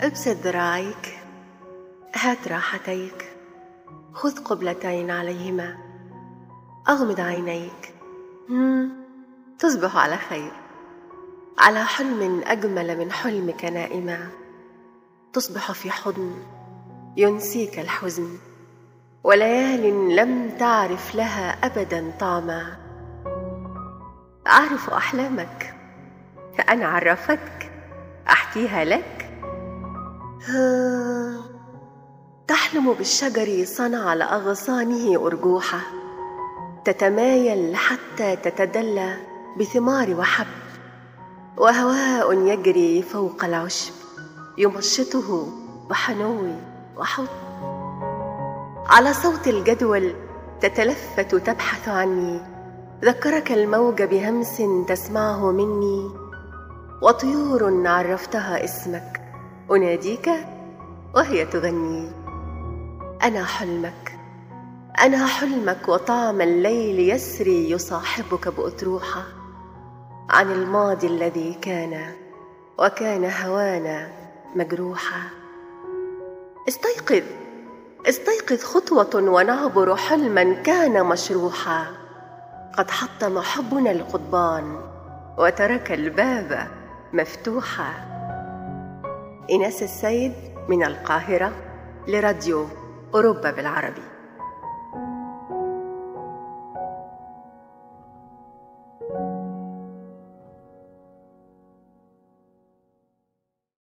أبسط ذراعيك هات راحتيك. خذ قبلتين عليهما. أغمض عينيك. تصبح على خير. على حلم أجمل من حلمك نائما. تصبح في حضن ينسيك الحزن. وليال لم تعرف لها أبدا طعما أعرف أحلامك. فأنا عرفتك. أحكيها لك. تحلم بالشجر صنع لأغصانه أرجوحة. تتمايل حتى تتدلى بثمار وحب. وهواء يجري فوق العشب. يمشطه بحنو وحب. على صوت الجدول تتلفت تبحث عني. ذكرك الموج بهمس تسمعه مني. وطيور عرفتها اسمك. أناديك وهي تغني. أنا حلمك. أنا حلمك وطعم الليل يسري يصاحبك باطروحه عن الماضي الذي كان وكان هوانا مجروحا استيقظ. استيقظ خطوة ونعبر حلما كان مشروحا. قد حطم حبنا القضبان وترك الباب مفتوحا. ايناس السيد من القاهرة لراديو أوروبا بالعربي.